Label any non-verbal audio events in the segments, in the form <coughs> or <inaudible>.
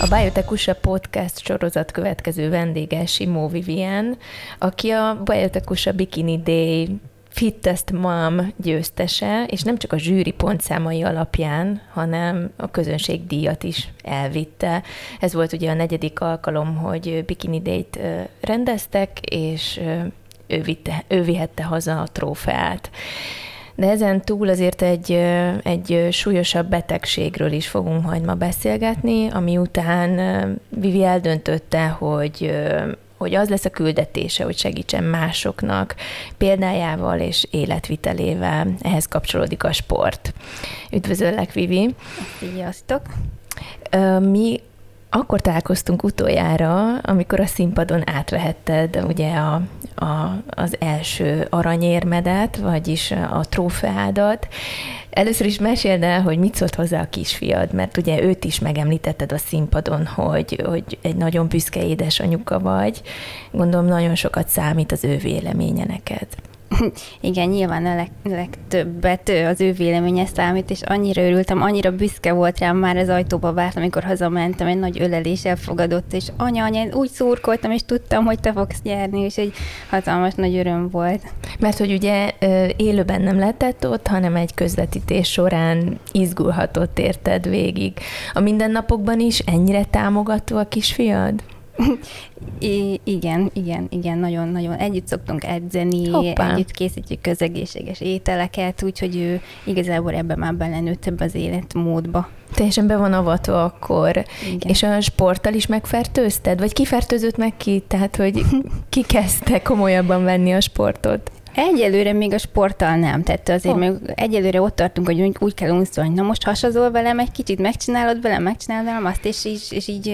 A Biotech podcast sorozat következő vendége Simó Vivien, aki a Biotech Bikini Day Fittest Mom győztese, és nem csak a zsűri pontszámai alapján, hanem a közönség díjat is elvitte. Ez volt ugye a negyedik alkalom, hogy Bikini Day-t rendeztek, és ő, vitte, ő vihette haza a trófeát. De ezen túl azért egy, egy súlyosabb betegségről is fogunk majd ma beszélgetni, ami után Vivi eldöntötte, hogy hogy az lesz a küldetése, hogy segítsen másoknak példájával és életvitelével. Ehhez kapcsolódik a sport. Üdvözöllek, Vivi! Sziasztok! Mi akkor találkoztunk utoljára, amikor a színpadon átvehetted ugye a, a, az első aranyérmedet, vagyis a trófeádat. Először is meséld el, hogy mit szólt hozzá a kisfiad, mert ugye őt is megemlítetted a színpadon, hogy, hogy egy nagyon büszke édesanyuka vagy. Gondolom nagyon sokat számít az ő véleménye neked. <coughs> Igen, nyilván a leg, legtöbbet az ő véleménye számít, és annyira örültem, annyira büszke volt rám, már az ajtóba várt, amikor hazamentem, egy nagy ölelés elfogadott, és anya, anya, úgy szurkoltam, és tudtam, hogy te fogsz nyerni, és egy hatalmas nagy öröm volt. Mert hogy ugye élőben nem lehetett ott, hanem egy közvetítés során izgulhatott érted végig. A mindennapokban is ennyire támogató a kisfiad? <laughs> I- igen, igen, igen, nagyon-nagyon együtt szoktunk edzeni, Hoppá. együtt készítjük közegészséges ételeket, úgyhogy ő igazából ebben már belenőtt ebbe az életmódba. Teljesen be van avatva akkor. Igen. És a sporttal is megfertőzted? Vagy kifertőzött meg ki? Tehát, hogy ki kezdte komolyabban venni a sportot? Egyelőre még a sporttal nem, tehát azért oh. még egyelőre ott tartunk, hogy úgy kell unszolni, na most hasazol velem egy kicsit, megcsinálod velem, megcsinálod velem azt, és így, és így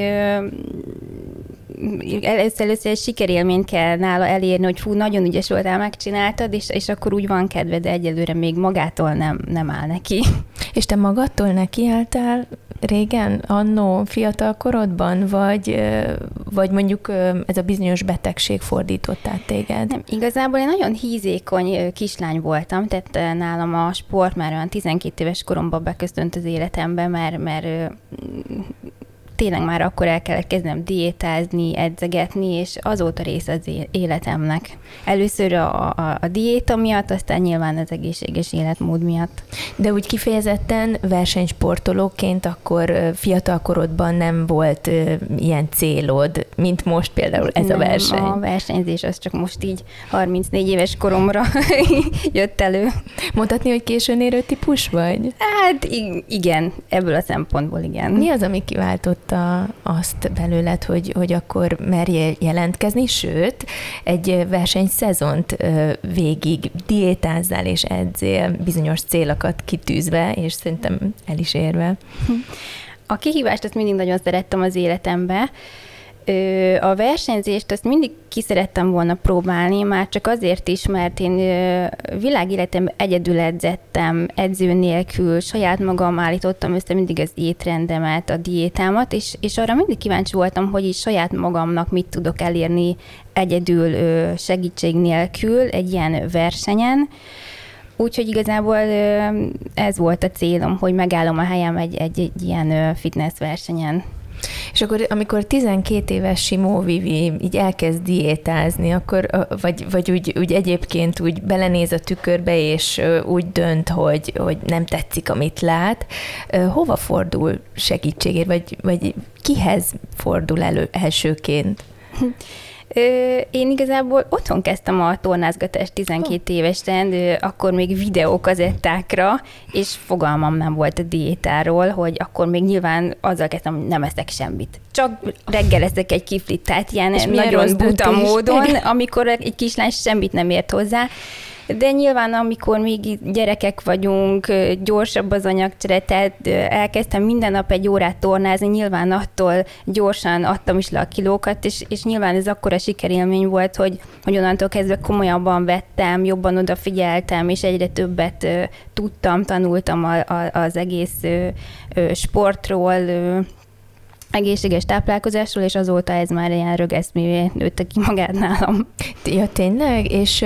először, először egy sikerélményt kell nála elérni, hogy fú, nagyon ügyes voltál, megcsináltad, és, és akkor úgy van kedve, de egyelőre még magától nem, nem áll neki. <laughs> És te magadtól nekiálltál régen, annó fiatal korodban, vagy, vagy mondjuk ez a bizonyos betegség fordított át téged? Nem, igazából én nagyon hízékony kislány voltam, tehát nálam a sport már olyan 12 éves koromban beköszönt az életembe, mert, mert tényleg már akkor el kellett kezdenem diétázni, edzegetni, és azóta része az életemnek. Először a, a, a diéta miatt, aztán nyilván az egészséges életmód miatt. De úgy kifejezetten versenysportolóként akkor fiatal korodban nem volt ilyen célod, mint most például ez nem, a verseny? a versenyzés az csak most így 34 éves koromra <laughs> jött elő. Mondhatni, hogy későn érő típus vagy? Hát igen, ebből a szempontból igen. Mi az, ami kiváltott megmutatta azt belőled, hogy, hogy akkor merjél jelentkezni, sőt, egy versenyszezont végig diétázzál és edzél bizonyos célokat kitűzve, és szerintem el is érve. A kihívást azt mindig nagyon szerettem az életembe, a versenyzést azt mindig ki szerettem volna próbálni, már csak azért is, mert én világéletem egyedül edzettem, edző nélkül, saját magam állítottam össze mindig az étrendemet, a diétámat, és, és arra mindig kíváncsi voltam, hogy is saját magamnak mit tudok elérni egyedül segítség nélkül egy ilyen versenyen. Úgyhogy igazából ez volt a célom, hogy megállom a helyem egy, egy, egy ilyen fitness versenyen. És akkor, amikor 12 éves Simó Vivi így elkezd diétázni, akkor, vagy, vagy úgy, úgy egyébként úgy belenéz a tükörbe, és úgy dönt, hogy, hogy nem tetszik, amit lát, hova fordul segítségért, vagy, vagy kihez fordul elő elsőként? <laughs> Én igazából otthon kezdtem a tornázgatást 12 oh. évesen, akkor még videókazettákra, és fogalmam nem volt a diétáról, hogy akkor még nyilván azzal kezdtem, hogy nem eszek semmit. Csak reggel eszek egy kiflit, tehát ilyen és nagyon buta módon, amikor egy kislány semmit nem ért hozzá, de nyilván, amikor még gyerekek vagyunk, gyorsabb az anyagcsere, tehát elkezdtem minden nap egy órát tornázni, nyilván attól gyorsan adtam is le a kilókat, és, és nyilván ez akkora sikerélmény volt, hogy, hogy onnantól kezdve komolyabban vettem, jobban odafigyeltem, és egyre többet tudtam, tanultam a, a, az egész sportról, egészséges táplálkozásról, és azóta ez már ilyen rögeszmévé nőtte ki magát nálam. Ja, tényleg? És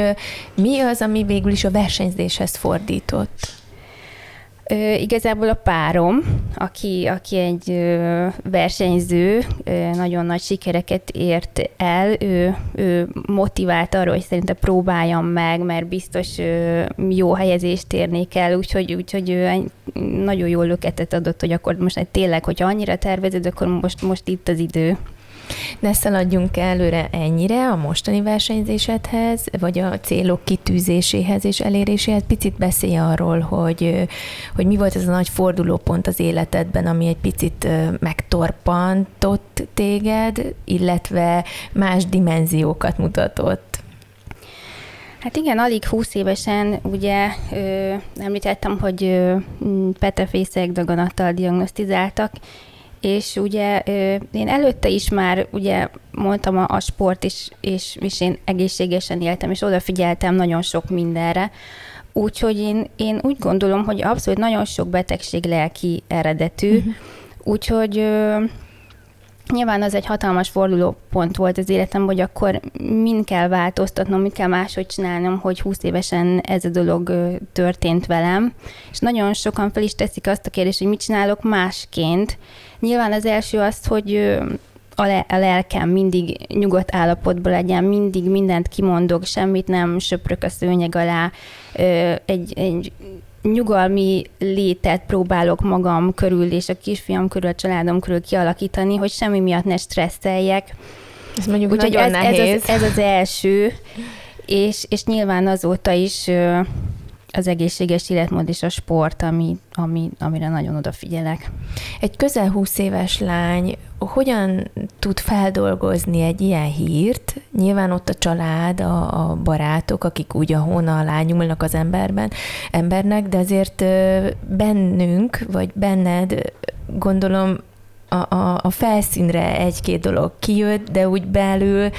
mi az, ami végül is a versenyzéshez fordított? Ö, igazából a párom, aki, aki egy ö, versenyző, ö, nagyon nagy sikereket ért el, ő, ő motivált arra, hogy szerintem próbáljam meg, mert biztos ö, jó helyezést érnék el, úgyhogy, úgyhogy ő egy nagyon jó löketet adott, hogy akkor most tényleg, hogyha annyira tervezed, akkor most, most itt az idő. Ne szaladjunk előre ennyire a mostani versenyzésedhez, vagy a célok kitűzéséhez és eléréséhez. Picit beszélj arról, hogy, hogy mi volt ez a nagy fordulópont az életedben, ami egy picit megtorpantott téged, illetve más dimenziókat mutatott. Hát igen, alig 20 évesen ugye ö, említettem, hogy ö, petefészek daganattal diagnosztizáltak, és ugye én előtte is már ugye mondtam a, a sport is, és, és én egészségesen éltem, és odafigyeltem nagyon sok mindenre, úgyhogy én, én úgy gondolom, hogy abszolút nagyon sok betegség lelki eredetű, uh-huh. úgyhogy Nyilván az egy hatalmas fordulópont volt az életem, hogy akkor mind kell változtatnom, mit kell máshogy csinálnom, hogy 20 évesen ez a dolog történt velem. És nagyon sokan fel is teszik azt a kérdést, hogy mit csinálok másként. Nyilván az első az, hogy a, le- a lelkem mindig nyugodt állapotban legyen, mindig mindent kimondok, semmit nem söprök a szőnyeg alá. Egy, egy nyugalmi létet próbálok magam körül és a kisfiam körül, a családom körül kialakítani, hogy semmi miatt ne stresszeljek. Ez mondjuk Úgyhogy nagyon ez, nehéz. Ez az, ez az első, és, és nyilván azóta is az egészséges életmód és a sport, ami, ami, amire nagyon odafigyelek. Egy közel 20 éves lány hogyan tud feldolgozni egy ilyen hírt? Nyilván ott a család, a, a barátok, akik úgy a hóna alá nyúlnak az emberben, embernek, de azért bennünk, vagy benned gondolom a, a, a felszínre egy-két dolog kijött, de úgy belül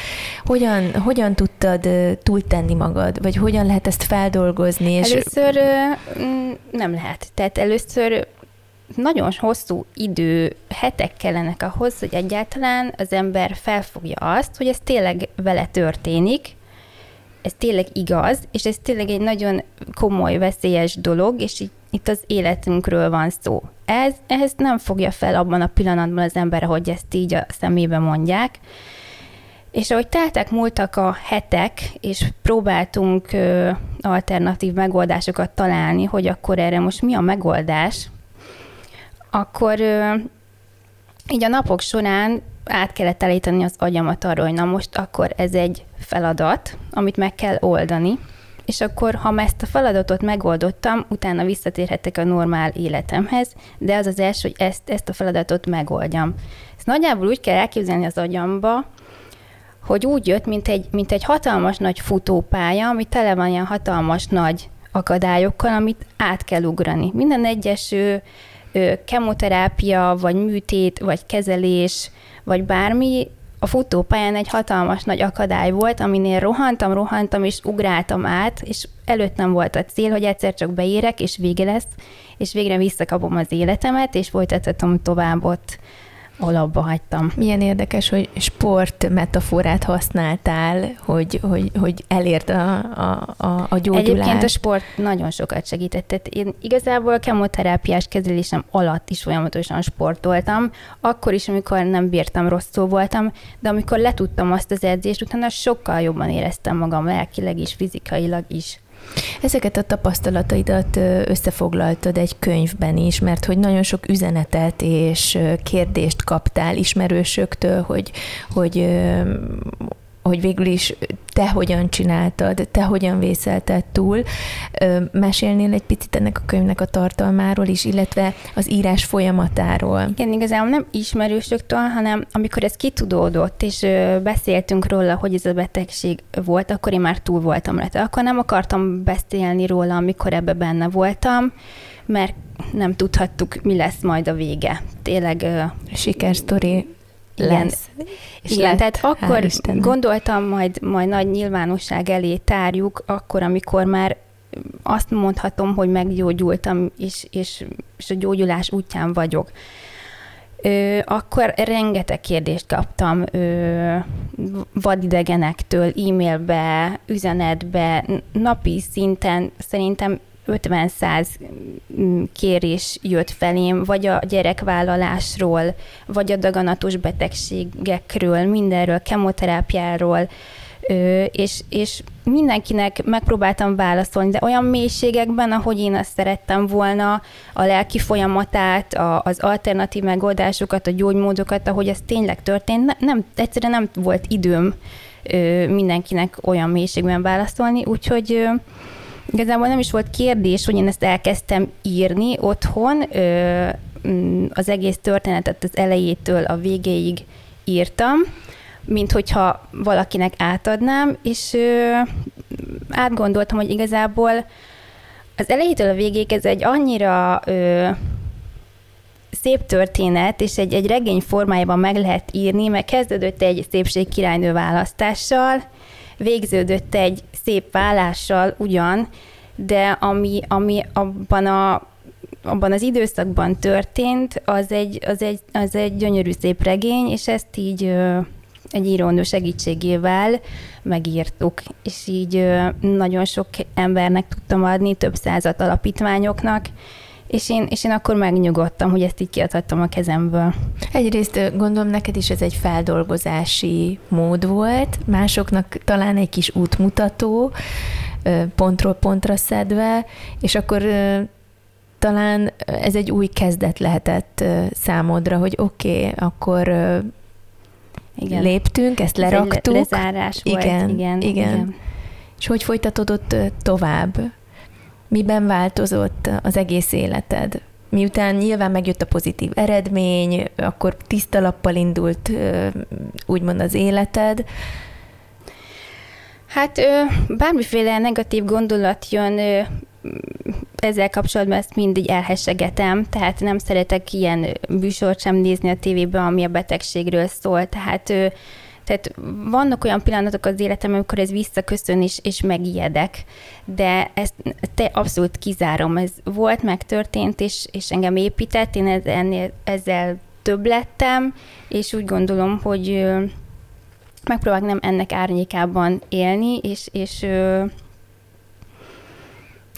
hogyan, hogyan tudtad túltenni magad, vagy hogyan lehet ezt feldolgozni? És... Először mm, nem lehet. Tehát először nagyon hosszú idő, hetek kellenek ahhoz, hogy egyáltalán az ember felfogja azt, hogy ez tényleg vele történik, ez tényleg igaz, és ez tényleg egy nagyon komoly, veszélyes dolog, és itt az életünkről van szó. Ez, ez nem fogja fel abban a pillanatban az ember, hogy ezt így a szemébe mondják. És ahogy teltek, múltak a hetek, és próbáltunk ö, alternatív megoldásokat találni, hogy akkor erre most mi a megoldás, akkor ö, így a napok során át kellett elíteni az agyamat arra, hogy na most akkor ez egy feladat, amit meg kell oldani, és akkor, ha ezt a feladatot megoldottam, utána visszatérhetek a normál életemhez, de az az első, hogy ezt, ezt a feladatot megoldjam. Ezt nagyjából úgy kell elképzelni az agyamba, hogy úgy jött, mint egy, mint egy hatalmas nagy futópálya, ami tele van ilyen hatalmas nagy akadályokkal, amit át kell ugrani. Minden egyes kemoterápia, vagy műtét, vagy kezelés, vagy bármi a futópályán egy hatalmas nagy akadály volt, aminél rohantam, rohantam, és ugráltam át, és előttem volt a cél, hogy egyszer csak beérek, és vége lesz, és végre visszakapom az életemet, és folytathatom tovább ott ahol abba hagytam. Milyen érdekes, hogy sport metaforát használtál, hogy, hogy, hogy elérd a, a, a, a gyógyulást. Egyébként a sport nagyon sokat segített. Tehát én igazából a kemoterápiás kezelésem alatt is folyamatosan sportoltam, akkor is, amikor nem bírtam, rosszul voltam, de amikor letudtam azt az edzést, utána sokkal jobban éreztem magam lelkileg is, fizikailag is. Ezeket a tapasztalataidat összefoglaltad egy könyvben is, mert hogy nagyon sok üzenetet és kérdést kaptál ismerősöktől, hogy, hogy hogy végül is te hogyan csináltad, te hogyan vészelted túl. Mesélnél egy picit ennek a könyvnek a tartalmáról is, illetve az írás folyamatáról? Igen, igazából nem ismerősöktől, hanem amikor ez kitudódott, és beszéltünk róla, hogy ez a betegség volt, akkor én már túl voltam rá. Akkor nem akartam beszélni róla, amikor ebbe benne voltam, mert nem tudhattuk, mi lesz majd a vége. Tényleg... Sikersztori igen. lesz. És Igen, lett, tehát akkor gondoltam, majd, majd nagy nyilvánosság elé tárjuk, akkor, amikor már azt mondhatom, hogy meggyógyultam, és, és, és a gyógyulás útján vagyok. Ö, akkor rengeteg kérdést kaptam ö, vadidegenektől, e-mailbe, üzenetbe, napi szinten szerintem 50-100 mm, kérés jött felém, vagy a gyerekvállalásról, vagy a daganatos betegségekről, mindenről, kemoterápiáról, és, és mindenkinek megpróbáltam válaszolni, de olyan mélységekben, ahogy én azt szerettem volna, a lelki folyamatát, a, az alternatív megoldásokat, a gyógymódokat, ahogy ez tényleg történt, nem, egyszerűen nem volt időm mindenkinek olyan mélységben válaszolni, úgyhogy igazából nem is volt kérdés, hogy én ezt elkezdtem írni otthon, mm, az egész történetet az elejétől a végéig írtam, mint hogyha valakinek átadnám, és ö, átgondoltam, hogy igazából az elejétől a végéig ez egy annyira ö, szép történet, és egy, egy regény formájában meg lehet írni, mert kezdődött egy szépségkirálynő választással, végződött egy szép vállással ugyan, de ami, ami abban a abban az időszakban történt, az egy, az egy, az egy gyönyörű szép regény, és ezt így egy írónő segítségével megírtuk, és így nagyon sok embernek tudtam adni, több százat alapítványoknak, és én, és én akkor megnyugodtam, hogy ezt így kiadhattam a kezemből. Egyrészt gondolom neked is ez egy feldolgozási mód volt, másoknak talán egy kis útmutató, pontról pontra szedve, és akkor talán ez egy új kezdet lehetett számodra, hogy oké, okay, akkor igen. léptünk, ezt leraktuk. Ez egy lezárás volt, igen, igen, igen. igen. És hogy folytatódott tovább? Miben változott az egész életed? Miután nyilván megjött a pozitív eredmény, akkor tiszta lappal indult úgymond az életed. Hát bármiféle negatív gondolat jön, ezzel kapcsolatban ezt mindig elhessegetem, tehát nem szeretek ilyen műsort sem nézni a tévében, ami a betegségről szól, tehát tehát vannak olyan pillanatok az életemben, amikor ez visszaköszön és, és megijedek, de ezt te abszolút kizárom. Ez volt, megtörtént, és, és engem épített, én ez, ennél, ezzel több lettem, és úgy gondolom, hogy megpróbálok nem ennek árnyékában élni, és, és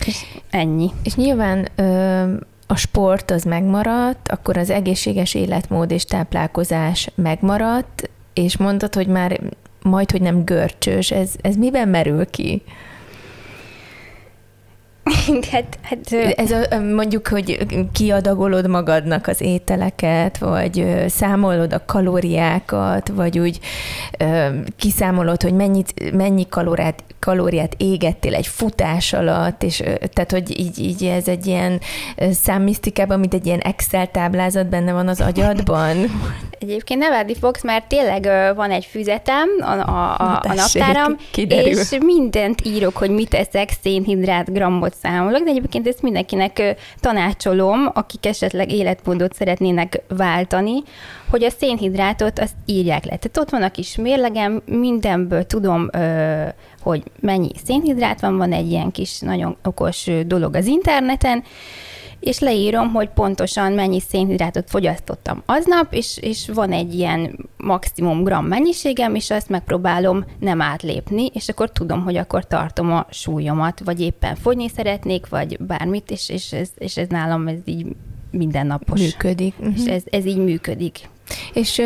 és ennyi. És nyilván a sport az megmaradt, akkor az egészséges életmód és táplálkozás megmaradt, és mondtad, hogy már majd, hogy nem görcsös. Ez, ez miben merül ki? <laughs> hát, hát, Ez a, mondjuk, hogy kiadagolod magadnak az ételeket, vagy számolod a kalóriákat, vagy úgy kiszámolod, hogy mennyit, mennyi kalóriát, kalóriát égettél egy futás alatt, és tehát, hogy így, így ez egy ilyen számmisztikában, mint egy ilyen Excel táblázat benne van az agyadban. <laughs> Egyébként nevetni fogsz, mert tényleg van egy füzetem, a, a, a, a naptáram, kiderül. és mindent írok, hogy mit eszek, szénhidrát, grammot számolok, de egyébként ezt mindenkinek tanácsolom, akik esetleg életmódot szeretnének váltani, hogy a szénhidrátot azt írják le. Tehát ott van a kis mérlegem, mindenből tudom, hogy mennyi szénhidrát van, van egy ilyen kis nagyon okos dolog az interneten, és leírom, hogy pontosan mennyi szénhidrátot fogyasztottam aznap, és, és van egy ilyen maximum gram mennyiségem, és azt megpróbálom nem átlépni, és akkor tudom, hogy akkor tartom a súlyomat, vagy éppen fogyni szeretnék, vagy bármit, és, és, ez, és ez nálam ez így mindennapos. Működik. És uh-huh. ez, ez így működik. És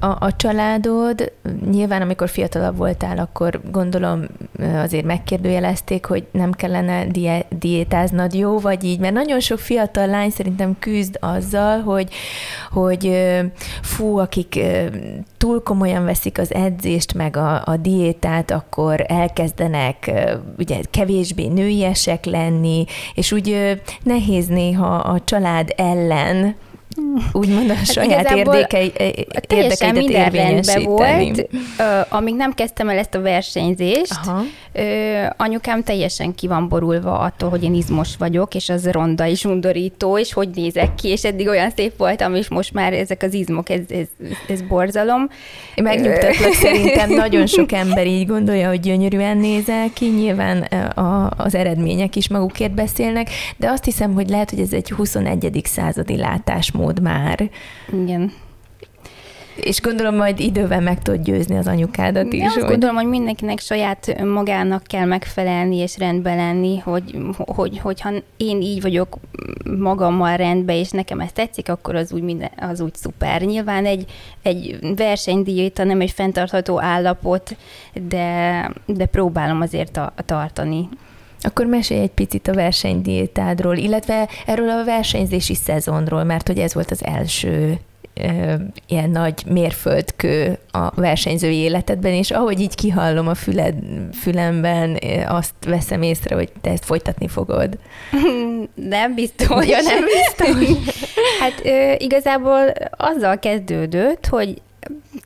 a, a családod, nyilván amikor fiatalabb voltál, akkor gondolom azért megkérdőjelezték, hogy nem kellene die, diétáznod jó, vagy így, mert nagyon sok fiatal lány szerintem küzd azzal, hogy, hogy fú, akik túl komolyan veszik az edzést, meg a, a diétát, akkor elkezdenek ugye kevésbé nőiesek lenni, és úgy nehéz néha a család ellen úgymond a hát saját érdekei, érdekeidet érvényesíteni. volt, amíg nem kezdtem el ezt a versenyzést, Aha. anyukám teljesen ki van borulva attól, hogy én izmos vagyok, és az ronda és undorító, és hogy nézek ki, és eddig olyan szép voltam, és most már ezek az izmok, ez, ez, ez borzalom. Én megnyugtatlak, szerintem <laughs> nagyon sok ember így gondolja, hogy gyönyörűen nézel ki, nyilván a, az eredmények is magukért beszélnek, de azt hiszem, hogy lehet, hogy ez egy 21. századi látásmód mód már. Igen. És gondolom majd idővel meg tudod győzni az anyukádat is. Én azt gondolom, hogy mindenkinek saját magának kell megfelelni és rendben lenni, hogy, hogy, hogyha én így vagyok magammal rendben, és nekem ez tetszik, akkor az úgy, minden, az úgy szuper. Nyilván egy, egy versenydiéta nem egy fenntartható állapot, de, de próbálom azért a, a tartani. Akkor mesélj egy picit a versenydiétádról, illetve erről a versenyzési szezonról, mert hogy ez volt az első ilyen nagy mérföldkő a versenyzői életedben, és ahogy így kihallom a füled, fülemben, azt veszem észre, hogy te ezt folytatni fogod. <laughs> Nem biztos. Ja, nem biztos. <laughs> hát igazából azzal kezdődött, hogy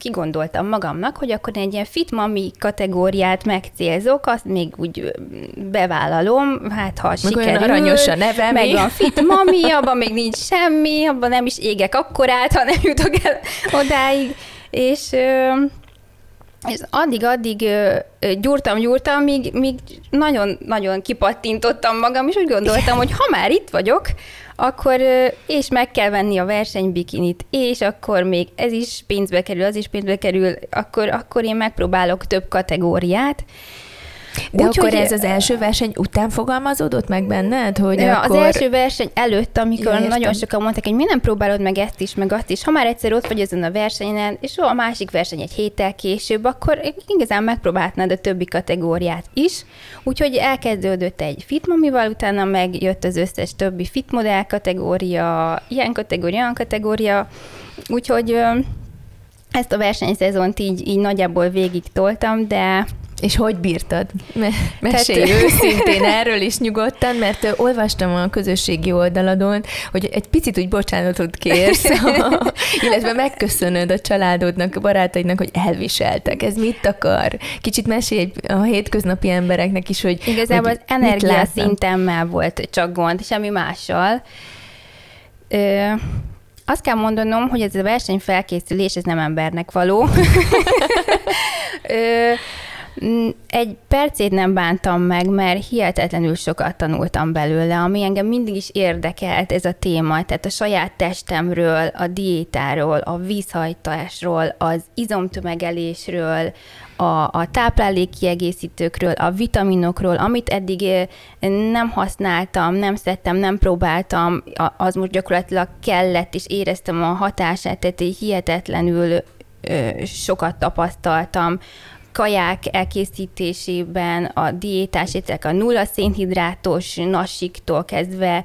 kigondoltam magamnak, hogy akkor egy ilyen fit mami kategóriát megcélzok, azt még úgy bevállalom, hát ha Meg sikerül. Olyan aranyos a neve. Meg van fit mami, abban még nincs semmi, abban nem is égek akkorát, <laughs> ha nem jutok el odáig. És és addig-addig gyúrtam, gyúrtam, míg, míg nagyon-nagyon kipattintottam magam, és úgy gondoltam, hogy ha már itt vagyok, akkor és meg kell venni a versenybikinit, és akkor még ez is pénzbe kerül, az is pénzbe kerül, akkor, akkor én megpróbálok több kategóriát, de Úgy, akkor hogy ez az első verseny után fogalmazódott meg benned? Hogy ja, akkor... Az első verseny előtt, amikor ja, nagyon sokan mondták, hogy mi nem próbálod meg ezt is, meg azt is. Ha már egyszer ott vagy azon a versenyen, és a másik verseny egy héttel később, akkor igazán megpróbáltnád a többi kategóriát is. Úgyhogy elkezdődött egy fitmamival, utána megjött az összes többi fitmodell kategória, ilyen kategória, olyan kategória. Úgyhogy ezt a versenyszezont így, így nagyjából végig toltam, de és hogy bírtad? Mesélj Tehát... őszintén erről is nyugodtan, mert olvastam a közösségi oldaladon, hogy egy picit úgy bocsánatot kérsz, <laughs> <laughs> illetve megköszönöd a családodnak, a barátaidnak, hogy elviseltek. Ez mit akar? Kicsit mesélj a hétköznapi embereknek is, hogy Igazából hogy az energia szintemmel volt csak gond, semmi mással. Ö, azt kell mondanom, hogy ez a versenyfelkészülés, ez nem embernek való. <laughs> Ö, egy percét nem bántam meg, mert hihetetlenül sokat tanultam belőle, ami engem mindig is érdekelt ez a téma, tehát a saját testemről, a diétáról, a vízhajtásról, az izomtömegelésről, a, a táplálékkiegészítőkről, a vitaminokról, amit eddig eh, nem használtam, nem szedtem, nem próbáltam, az most gyakorlatilag kellett, és éreztem a hatását, tehát hihetetlenül sokat tapasztaltam kaják elkészítésében, a diétás ételek, a nulla szénhidrátos nasiktól kezdve,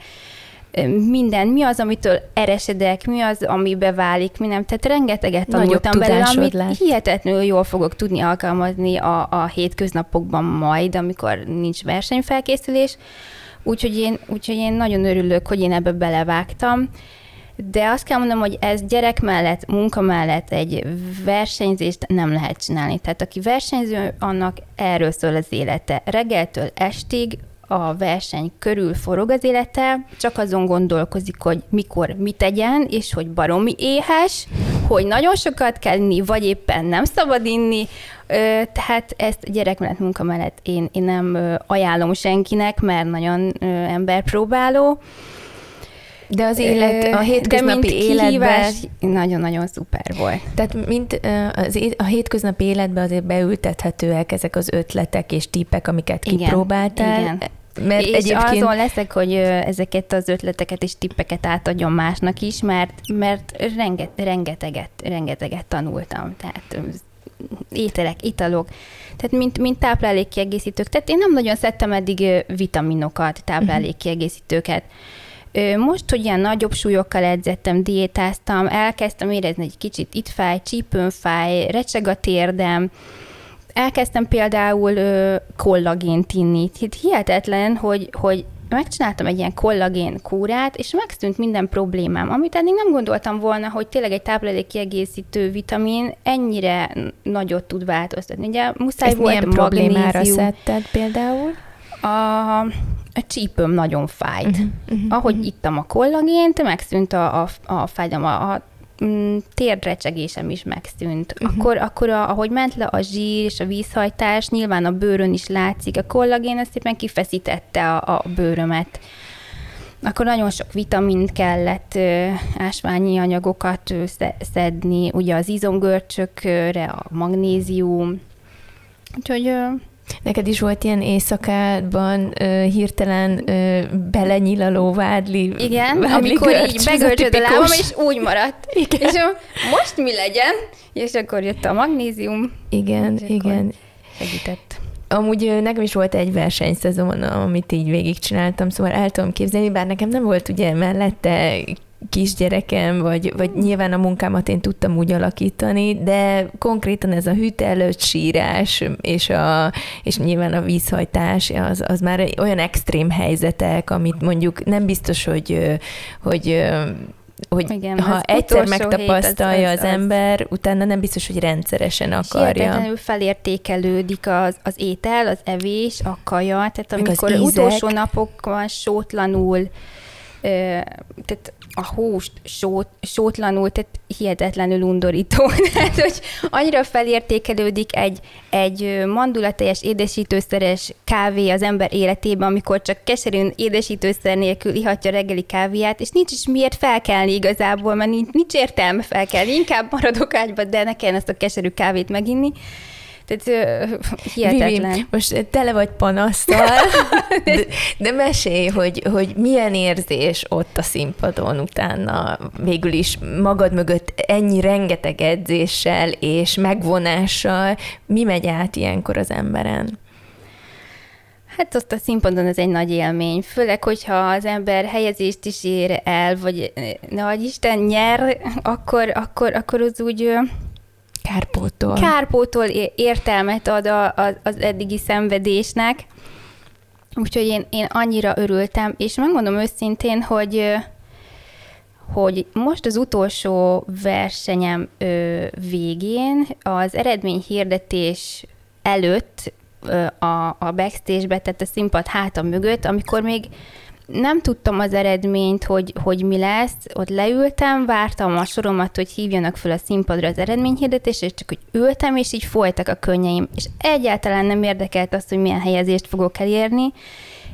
minden, mi az, amitől eresedek, mi az, ami beválik, mi nem. Tehát rengeteget tanultam belőle, amit lett. hihetetlenül jól fogok tudni alkalmazni a, a hétköznapokban majd, amikor nincs versenyfelkészülés. Úgyhogy én, úgyhogy én nagyon örülök, hogy én ebbe belevágtam de azt kell mondanom, hogy ez gyerek mellett, munka mellett egy versenyzést nem lehet csinálni. Tehát aki versenyző, annak erről szól az élete. Reggeltől estig a verseny körül forog az élete, csak azon gondolkozik, hogy mikor mit tegyen, és hogy baromi éhes, hogy nagyon sokat kell inni, vagy éppen nem szabad inni, tehát ezt gyerek mellett, munka mellett én, én nem ajánlom senkinek, mert nagyon emberpróbáló. De az élet, a hétköznapi életben... nagyon-nagyon szuper volt. Tehát mint az, a hétköznapi életben azért beültethetőek ezek az ötletek és típek, amiket igen, kipróbáltál. Igen. Mert és egyébként... azon leszek, hogy ezeket az ötleteket és tippeket átadjon másnak is, mert, mert renget, rengeteget, rengeteget tanultam. Tehát ételek, italok, tehát mint, mint táplálékkiegészítők. Tehát én nem nagyon szedtem eddig vitaminokat, táplálékkiegészítőket. Uh-huh most, hogy ilyen nagyobb súlyokkal edzettem, diétáztam, elkezdtem érezni egy kicsit itt fáj, csípőn fáj, recseg a térdem, elkezdtem például ö, kollagént inni. Hihetetlen, hogy, hogy megcsináltam egy ilyen kollagén kúrát, és megszűnt minden problémám, amit eddig nem gondoltam volna, hogy tényleg egy táplálék kiegészítő vitamin ennyire nagyot tud változtatni. Ugye muszáj Ezt volt milyen problémára szedted például? A, a csípőm nagyon fájt. Uh-huh, uh-huh, Ahogy uh-huh. ittam a kollagént, megszűnt a, a, a fájdalom, a, a mm, térdrecsegésem is megszűnt. Uh-huh. Akkor, akkor a, ahogy ment le a zsír és a vízhajtás, nyilván a bőrön is látszik, a kollagén ezt szépen kifeszítette a, a bőrömet. akkor nagyon sok vitamint kellett, ásványi anyagokat szedni, ugye az izomgörcsökre, a magnézium, úgyhogy Neked is volt ilyen éjszakában uh, hirtelen uh, belenyilaló vádli Igen, vádli amikor görcs, így begölcsöd a lábam, és úgy maradt. Igen. És most mi legyen? És akkor jött a magnézium. Igen, igen. Segített. Amúgy nekem is volt egy versenyszezon, amit így végigcsináltam, szóval el tudom képzelni, bár nekem nem volt ugye mellette kisgyerekem, vagy, vagy nyilván a munkámat én tudtam úgy alakítani, de konkrétan ez a hűt előtt sírás, és, a, és nyilván a vízhajtás, az, az már olyan extrém helyzetek, amit mondjuk nem biztos, hogy, hogy hogy Igen, ha egyszer megtapasztalja az, az, az, az ember, utána nem biztos, hogy rendszeresen akarja. És felértékelődik az, az étel, az evés, a kaja, tehát amikor az utolsó napokban sótlanul tehát a húst sót, sótlanul, tehát hihetetlenül undorító. <laughs> tehát, hogy annyira felértékelődik egy, egy mandulateljes édesítőszeres kávé az ember életében, amikor csak keserűn édesítőszer nélkül ihatja reggeli kávéját, és nincs is miért felkelni igazából, mert nincs, nincs értelme felkelni, inkább maradok ágyba, de ne kellene ezt a keserű kávét meginni. Tehát hihetetlen. Vivi, most tele vagy panasztal, de, de mesélj, hogy, hogy milyen érzés ott a színpadon utána végül is magad mögött ennyi rengeteg edzéssel és megvonással, mi megy át ilyenkor az emberen? Hát azt a színpadon ez egy nagy élmény, főleg, hogyha az ember helyezést is ér el, vagy ne Isten nyer, akkor, akkor, akkor az úgy Kárpótol. Kárpótol értelmet ad a, a, az eddigi szenvedésnek. Úgyhogy én, én annyira örültem, és megmondom őszintén, hogy hogy most az utolsó versenyem ö, végén az eredményhirdetés előtt ö, a, a backstage-be, tehát a színpad háta mögött, amikor még nem tudtam az eredményt, hogy, hogy mi lesz. Ott leültem, vártam a soromat, hogy hívjanak fel a színpadra az eredményhirdetésre, és csak hogy ültem, és így folytak a könnyeim. És egyáltalán nem érdekelt azt, hogy milyen helyezést fogok elérni.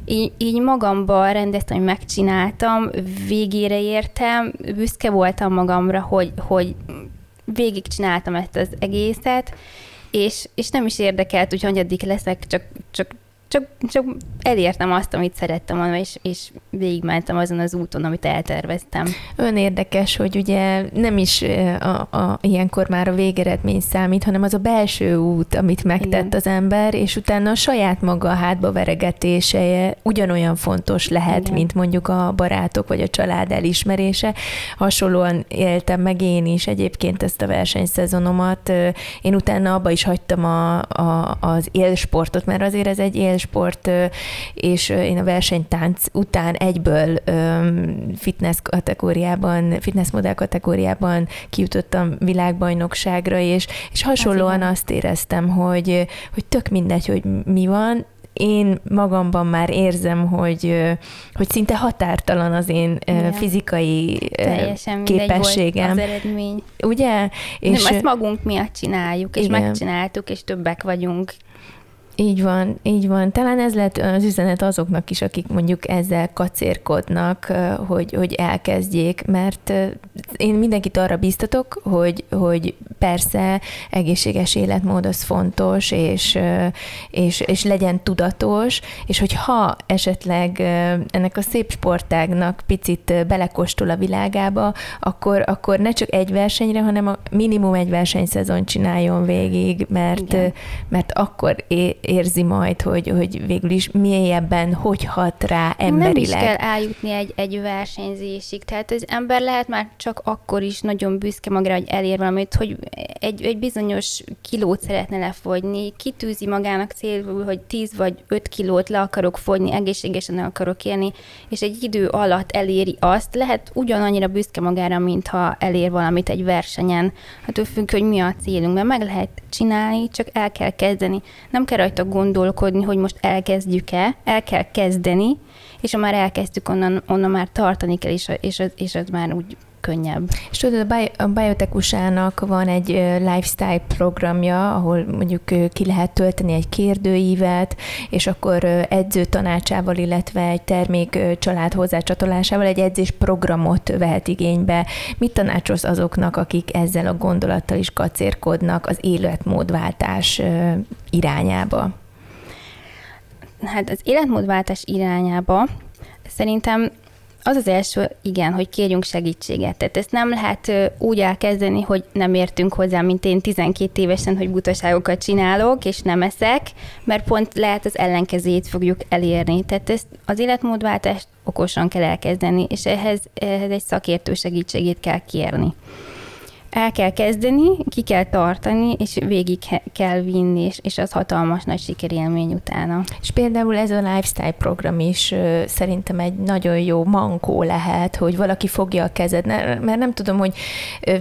Így, így magamban rendeztem, hogy megcsináltam, végére értem, büszke voltam magamra, hogy, hogy végigcsináltam ezt az egészet, és, és nem is érdekelt, hogy hanyadik leszek, csak, csak csak, csak elértem azt, amit szerettem volna, és, és végigmentem azon az úton, amit elterveztem. Ön érdekes, hogy ugye nem is a, a, ilyenkor már a végeredmény számít, hanem az a belső út, amit megtett Igen. az ember, és utána a saját maga a hátba veregetése ugyanolyan fontos lehet, Igen. mint mondjuk a barátok vagy a család elismerése. Hasonlóan éltem meg én is egyébként ezt a versenyszezonomat. Én utána abba is hagytam a, a, az élsportot, mert azért ez egy él sport, és én a versenytánc után egyből fitness kategóriában, fitness modell kategóriában kijutottam világbajnokságra, és, és hasonlóan azt éreztem, hogy, hogy tök mindegy, hogy mi van, én magamban már érzem, hogy, hogy szinte határtalan az én Igen. fizikai Teljesen képességem. az eredmény. Ugye? És Nem, ezt magunk miatt csináljuk, és Igen. megcsináltuk, és többek vagyunk. Így van, így van. Talán ez lett az üzenet azoknak is, akik mondjuk ezzel kacérkodnak, hogy, hogy elkezdjék, mert én mindenkit arra biztatok, hogy, hogy persze egészséges életmód az fontos, és, és, és legyen tudatos, és hogy ha esetleg ennek a szép sportágnak picit belekóstol a világába, akkor, akkor ne csak egy versenyre, hanem a minimum egy versenyszezon csináljon végig, mert, mert akkor érzi majd, hogy, hogy végül is mélyebben hogy hat rá emberileg. Nem is kell eljutni egy, egy versenyzésig, tehát az ember lehet már csak akkor is nagyon büszke magára, hogy elér valamit, hogy egy, egy bizonyos kilót szeretne lefogyni, kitűzi magának célul, hogy 10 vagy 5 kilót le akarok fogyni, egészségesen akarok élni, és egy idő alatt eléri azt, lehet ugyanannyira büszke magára, mintha elér valamit egy versenyen. Hát függ, hogy mi a célunk, mert meg lehet csinálni, csak el kell kezdeni. Nem kell rajta gondolkodni, hogy most elkezdjük-e, el kell kezdeni, és ha már elkezdtük, onnan, onnan már tartani kell, és, és, és az már úgy könnyebb. És tudod, a biotekusának van egy lifestyle programja, ahol mondjuk ki lehet tölteni egy kérdőívet, és akkor edző tanácsával, illetve egy termék család hozzácsatolásával egy edzés programot vehet igénybe. Mit tanácsolsz azoknak, akik ezzel a gondolattal is kacérkodnak az életmódváltás irányába? Hát az életmódváltás irányába szerintem az az első, igen, hogy kérjünk segítséget. Tehát ezt nem lehet úgy elkezdeni, hogy nem értünk hozzá, mint én 12 évesen, hogy butaságokat csinálok, és nem eszek, mert pont lehet az ellenkezét fogjuk elérni. Tehát ezt az életmódváltást okosan kell elkezdeni, és ehhez, ehhez egy szakértő segítségét kell kérni el kell kezdeni, ki kell tartani, és végig kell vinni, és, és az hatalmas nagy sikerélmény utána. És például ez a lifestyle program is szerintem egy nagyon jó mankó lehet, hogy valaki fogja a kezed, mert nem tudom, hogy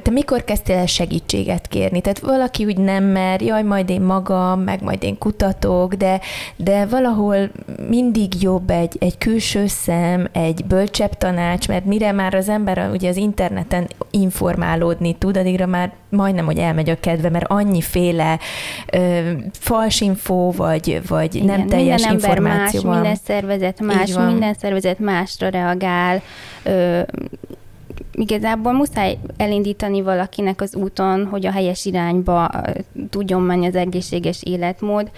te mikor kezdtél el segítséget kérni, tehát valaki úgy nem mer, jaj, majd én magam, meg majd én kutatok, de, de valahol mindig jobb egy, egy külső szem, egy bölcsebb tanács, mert mire már az ember ugye az interneten informálódni tud, addigra már majdnem, hogy elmegy a kedve, mert annyiféle ö, falsinfó, vagy, vagy Igen, nem teljes minden információ más, van. Minden szervezet más, minden szervezet másra reagál. Ö, igazából muszáj elindítani valakinek az úton, hogy a helyes irányba tudjon menni az egészséges életmód.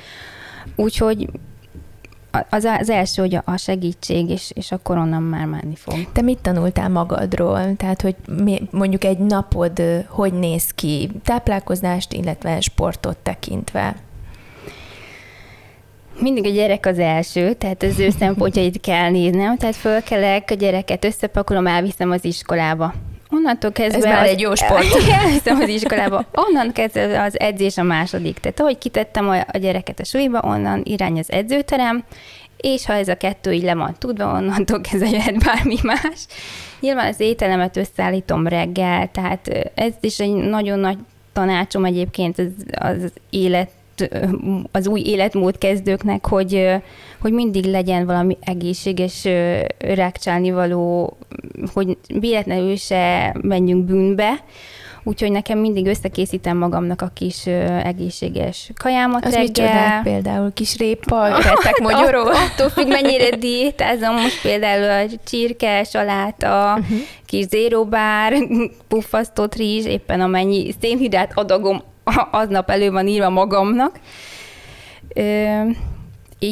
Úgyhogy az, az első, hogy a segítség, és, és akkor onnan már menni fog. Te mit tanultál magadról? Tehát, hogy mondjuk egy napod hogy néz ki táplálkozást, illetve sportot tekintve? Mindig a gyerek az első, tehát az ő <laughs> szempontjait kell néznem, tehát fölkelek, a gyereket összepakolom, elviszem az iskolába onnantól kezdve... Ez már az, egy jó sport. <laughs> Elhiszem az iskolába. Onnan kezdve az edzés a második. Tehát ahogy kitettem a gyereket a súlyba, onnan irány az edzőterem, és ha ez a kettő így le van tudva, onnantól kezdve jöhet bármi más. Nyilván az ételemet összeállítom reggel, tehát ez is egy nagyon nagy tanácsom egyébként az, az élet az új életmód kezdőknek, hogy, hogy mindig legyen valami egészséges rákcsálni való, hogy véletlenül se menjünk bűnbe, Úgyhogy nekem mindig összekészítem magamnak a kis ö, egészséges kajámat Az reggel. például kis répa, rettek magyaró? Attól függ, mennyire diétázom. Most például a csirke, saláta, uh-huh. kis zérobár, <laughs> puffasztott rizs, éppen amennyi szénhidrát adagom aznap elő van írva magamnak. Ö,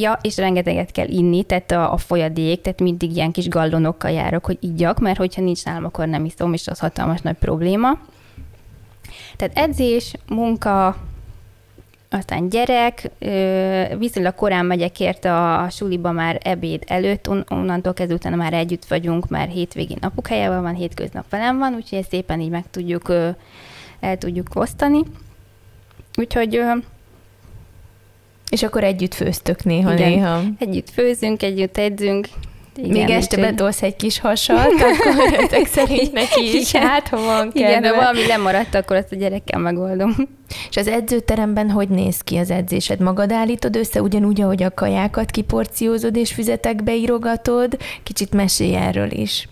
Ja, és rengeteget kell inni, tehát a, a folyadék, tehát mindig ilyen kis gallonokkal járok, hogy igyak, mert hogyha nincs nálam, akkor nem iszom, és az hatalmas nagy probléma. Tehát edzés, munka, aztán gyerek, viszonylag korán megyek érte a, a suliba már ebéd előtt, on, onnantól kezdve már együtt vagyunk, már hétvégén apukájával van, hétköznap velem van, úgyhogy ezt szépen így meg tudjuk, el tudjuk osztani. Úgyhogy... És akkor együtt főztök néha-néha. Együtt főzünk, együtt edzünk, igen, Még este úgy, betolsz egy kis hasat, akkor <laughs> ezek szerint neki is igen, hát, ha van kedve. Igen, de valami lemaradt, akkor azt a gyerekkel megoldom. És az edzőteremben hogy néz ki az edzésed? Magad állítod össze ugyanúgy, ahogy a kajákat kiporciózod és füzetekbe írogatod? Kicsit mesélj erről is.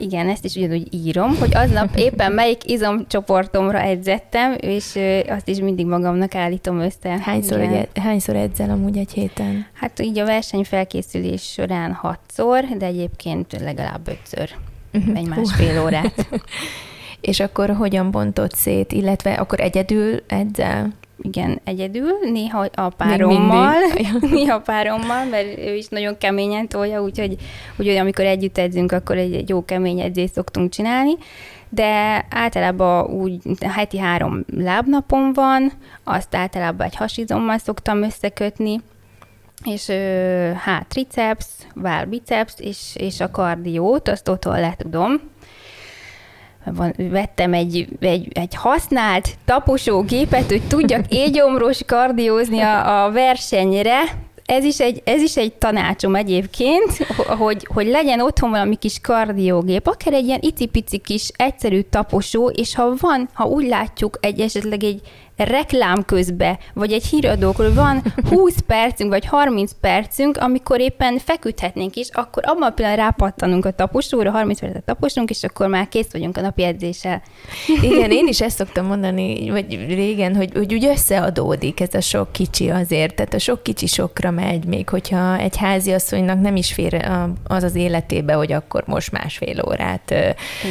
Igen, ezt is ugyanúgy írom, hogy aznap éppen melyik izomcsoportomra edzettem, és azt is mindig magamnak állítom össze. Hányszor, egy, hányszor edzel amúgy egy héten? Hát így a versenyfelkészülés során hatszor, de egyébként legalább ötször, uh-huh. egy másfél órát. <laughs> és akkor hogyan bontott szét, illetve akkor egyedül edzel? Igen, egyedül, néha a párommal, <laughs> néha párommal, mert ő is nagyon keményen tolja, úgyhogy, úgyhogy amikor együtt edzünk, akkor egy, egy jó kemény edzést szoktunk csinálni, de általában úgy heti három lábnapom van, azt általában egy hasizommal szoktam összekötni, és hát triceps, váll biceps, és, és a kardiót, azt otthon le tudom, van, vettem egy, egy, egy használt taposógépet, hogy tudjak <laughs> égyomros kardiózni a, a versenyre, ez is, egy, ez is egy tanácsom egyébként, hogy, hogy legyen otthon valami kis kardiógép, akár egy ilyen icipici kis egyszerű taposó, és ha van, ha úgy látjuk egy esetleg egy reklám közben, vagy egy híradókról van 20 <laughs> percünk, vagy 30 percünk, amikor éppen feküdhetnénk is, akkor abban a pillanatban rápattanunk a taposóra, 30 percet taposunk, és akkor már kész vagyunk a napi edzéssel. Igen, én is ezt szoktam mondani, vagy régen, hogy, hogy úgy összeadódik ez a sok kicsi azért, tehát a sok kicsi sokra megy, még hogyha egy háziasszonynak nem is fér az az életébe, hogy akkor most másfél órát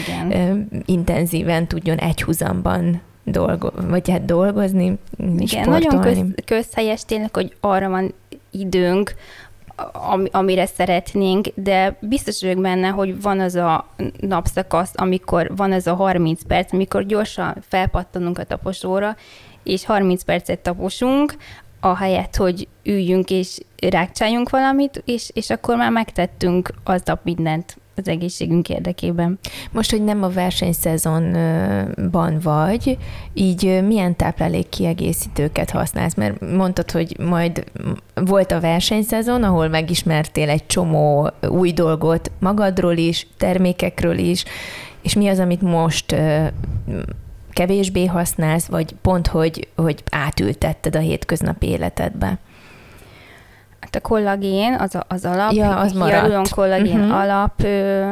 Igen. intenzíven tudjon egy húzamban dolgo, vagy hát dolgozni, Igen, sportolni. nagyon köz, közhelyes tényleg, hogy arra van időnk, am, amire szeretnénk, de biztos vagyok benne, hogy van az a napszakasz, amikor van ez a 30 perc, amikor gyorsan felpattanunk a taposóra, és 30 percet taposunk, ahelyett, hogy üljünk és rákcsáljunk valamit, és, és akkor már megtettünk aznap mindent, az egészségünk érdekében. Most, hogy nem a versenyszezonban vagy, így milyen táplálék kiegészítőket használsz? Mert mondtad, hogy majd volt a versenyszezon, ahol megismertél egy csomó új dolgot magadról is, termékekről is, és mi az, amit most kevésbé használsz, vagy pont, hogy, hogy átültetted a hétköznapi életedbe? Hát a kollagén, az, a, az alap, ja, az maradt. kollagén uh-huh. alap, ö,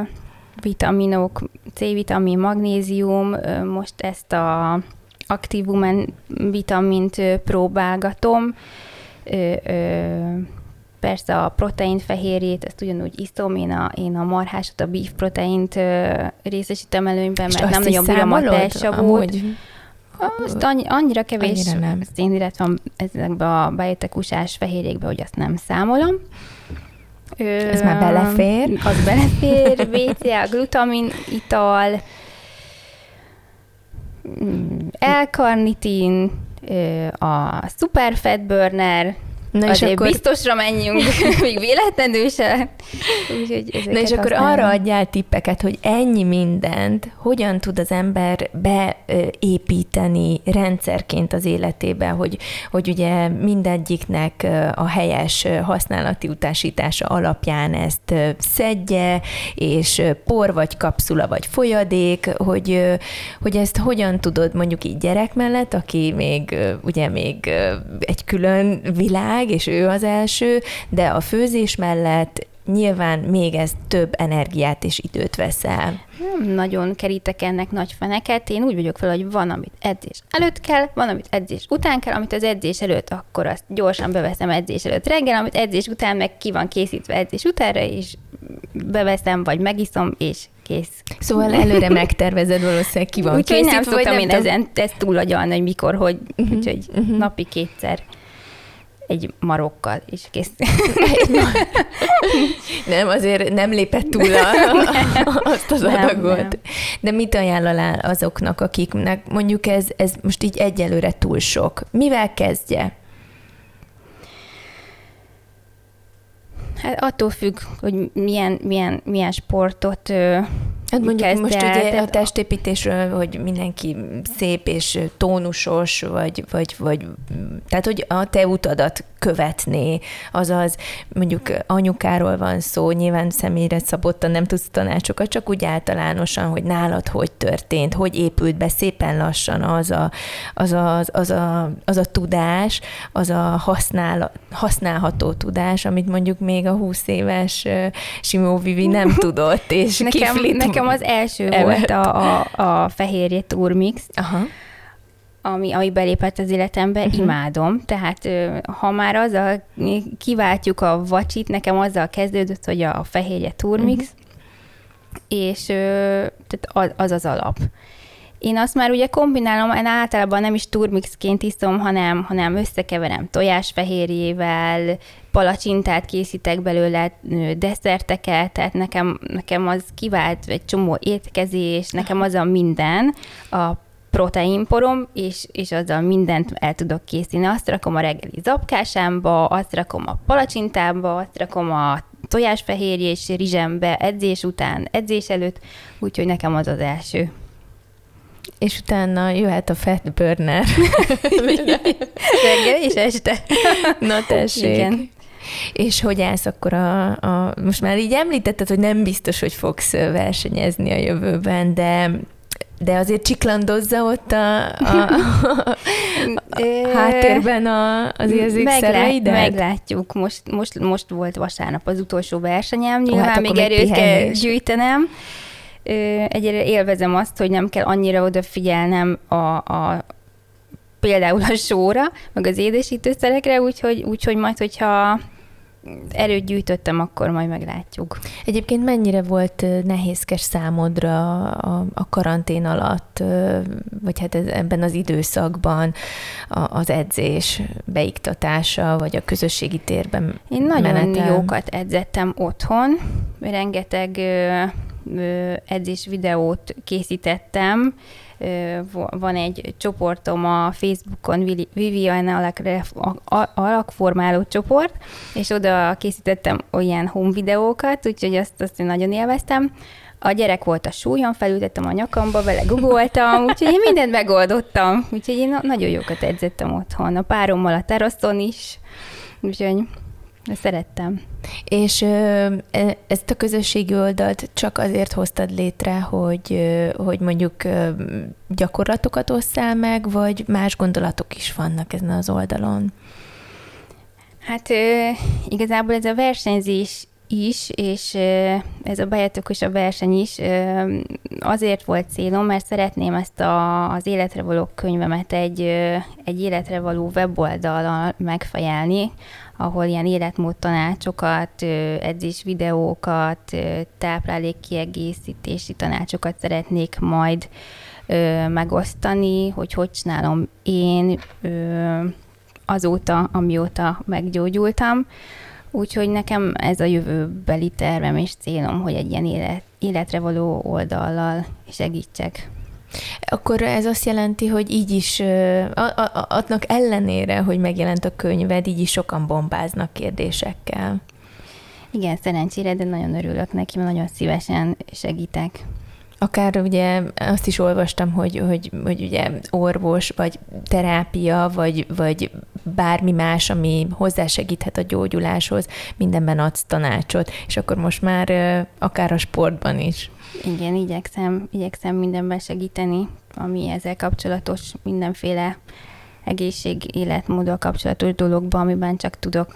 vitaminok, C-vitamin, magnézium, ö, most ezt a aktívumen vitamint ö, próbálgatom, ö, ö, persze a protein fehérjét, ezt ugyanúgy iszom, én a, én a marhásot, a beef proteint ö, részesítem előnyben, mert nem nagyon bírom a tejsavót. Azt annyi, annyira kevés annyira nem. szénhidrát van ezekben a bejetekusás fehérjékben, hogy azt nem számolom. Ö, Ez már belefér. Az belefér, <laughs> BCA, glutamin, ital, L-karnitin, a superfat burner, Na és akkor... biztosra menjünk, <laughs> még véletlenül se. Úgyhogy Na és akkor használom. arra adjál tippeket, hogy ennyi mindent hogyan tud az ember beépíteni rendszerként az életébe, hogy, hogy ugye mindegyiknek a helyes használati utasítása alapján ezt szedje, és por vagy kapszula vagy folyadék, hogy, hogy ezt hogyan tudod mondjuk így gyerek mellett, aki még ugye még egy külön világ, meg, és ő az első, de a főzés mellett nyilván még ez több energiát és időt vesz el. Nem nagyon kerítek ennek nagy feneket. Én úgy vagyok fel, hogy van, amit edzés előtt kell, van, amit edzés után kell, amit az edzés előtt, akkor azt gyorsan beveszem edzés előtt reggel, amit edzés után meg ki van készítve edzés utánra, és beveszem, vagy megiszom, és kész. Szóval előre megtervezed valószínűleg ki van. Úgyhogy nem szoktam én ezen ezt túlagyalni, hogy mikor, hogy, uh-huh, úgyhogy uh-huh. napi kétszer egy marokkal, és kész. <laughs> nem, azért nem lépett túl a, azt az nem, adagot. Nem. De mit ajánlál azoknak, akiknek mondjuk ez, ez most így egyelőre túl sok? Mivel kezdje? Hát attól függ, hogy milyen, milyen, milyen sportot Hát mondjuk kezd most ugye a testépítésről, hogy mindenki szép és tónusos, vagy, vagy, vagy tehát, hogy a te utadat követné, azaz mondjuk anyukáról van szó, nyilván személyre szabottan nem tudsz tanácsokat, csak úgy általánosan, hogy nálad hogy történt, hogy épült be szépen lassan az a, az a, az a, az a tudás, az a használ, használható tudás, amit mondjuk még a 20 éves Simó Vivi nem tudott, és nekem, nekem az első evett. volt a, a, a fehérje turmix, Aha ami, ami belépett az életembe, uh-huh. imádom. Tehát ha már azzal kiváltjuk a vacsit, nekem azzal kezdődött, hogy a fehérje turmix, uh-huh. és tehát az, az az alap. Én azt már ugye kombinálom, én általában nem is turmixként iszom, hanem, hanem összekeverem tojásfehérjével, palacsintát készítek belőle, desszerteket, tehát nekem, nekem az kivált egy csomó étkezés, nekem az a minden, a proteinporom, és, és azzal mindent el tudok készíteni. Azt rakom a reggeli zapkásámba, azt rakom a palacsintámba, azt rakom a tojásfehérjés rizsembe edzés után, edzés előtt, úgyhogy nekem az az első. És utána jöhet a fat burner. <laughs> Reggel és este. Na tessék. Igen. És hogy állsz akkor a, a... Most már így említetted, hogy nem biztos, hogy fogsz versenyezni a jövőben, de de azért csiklandozza ott a, a, <laughs> a háttérben a, az érzékszereidet? Meglátjuk. Most, most, most volt vasárnap az utolsó versenyem, nyilván hát még erőt kell gyűjtenem. Egyre élvezem azt, hogy nem kell annyira odafigyelnem a, a például a sóra, meg az édesítőszerekre, úgyhogy, úgyhogy majd, hogyha erőt gyűjtöttem, akkor majd meglátjuk. Egyébként mennyire volt nehézkes számodra a, a karantén alatt, vagy hát ebben az időszakban az edzés beiktatása, vagy a közösségi térben Én nagyon menetel? jókat edzettem otthon, rengeteg edzés videót készítettem, van egy csoportom a Facebookon, Vivian alakformáló csoport, és oda készítettem olyan home videókat, úgyhogy azt, azt én nagyon élveztem. A gyerek volt a súlyon, felültettem a nyakamba, vele googoltam, <laughs> úgyhogy én mindent megoldottam. Úgyhogy én nagyon jókat edzettem otthon, a párommal a teraszon is, úgyhogy ezt szerettem. És e, ezt a közösségi oldalt csak azért hoztad létre, hogy, hogy mondjuk gyakorlatokat osszál meg, vagy más gondolatok is vannak ezen az oldalon? Hát igazából ez a versenyzés is, és ez a bejátékos a verseny is azért volt célom, mert szeretném ezt a, az életre való könyvemet egy, egy életre való weboldallal megfejelni, ahol ilyen életmód tanácsokat, edzés videókat, táplálék kiegészítési tanácsokat szeretnék majd megosztani, hogy hogy csinálom én azóta, amióta meggyógyultam. Úgyhogy nekem ez a jövőbeli tervem és célom, hogy egy ilyen élet, életre való oldallal segítsek. Akkor ez azt jelenti, hogy így is, adnak ellenére, hogy megjelent a könyved, így is sokan bombáznak kérdésekkel. Igen, szerencsére, de nagyon örülök neki, mert nagyon szívesen segítek. Akár ugye azt is olvastam, hogy, hogy, hogy ugye orvos, vagy terápia, vagy, vagy bármi más, ami hozzásegíthet a gyógyuláshoz, mindenben adsz tanácsot, és akkor most már akár a sportban is. Igen, igyekszem, igyekszem mindenben segíteni, ami ezzel kapcsolatos, mindenféle egészség, életmóddal kapcsolatos dologban, amiben csak tudok.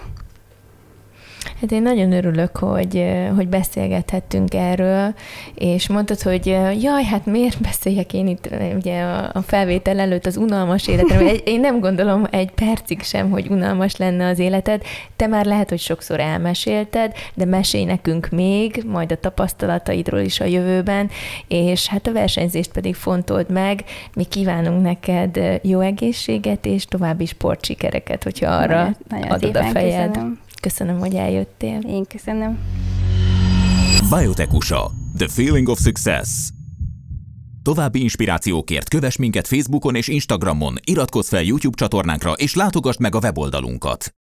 Hát én nagyon örülök, hogy, hogy beszélgethettünk erről, és mondtad, hogy jaj, hát miért beszéljek én itt ugye a felvétel előtt az unalmas életről. Én nem gondolom egy percig sem, hogy unalmas lenne az életed. Te már lehet, hogy sokszor elmesélted, de mesélj nekünk még, majd a tapasztalataidról is a jövőben, és hát a versenyzést pedig fontold meg. Mi kívánunk neked jó egészséget és további sportsikereket, hogyha arra nagyon, nagyon adod a fejed. Köszönöm. Köszönöm, hogy eljöttél. Én köszönöm. Biotekusa. The Feeling of Success. További inspirációkért kövess minket Facebookon és Instagramon, iratkozz fel YouTube csatornánkra és látogass meg a weboldalunkat.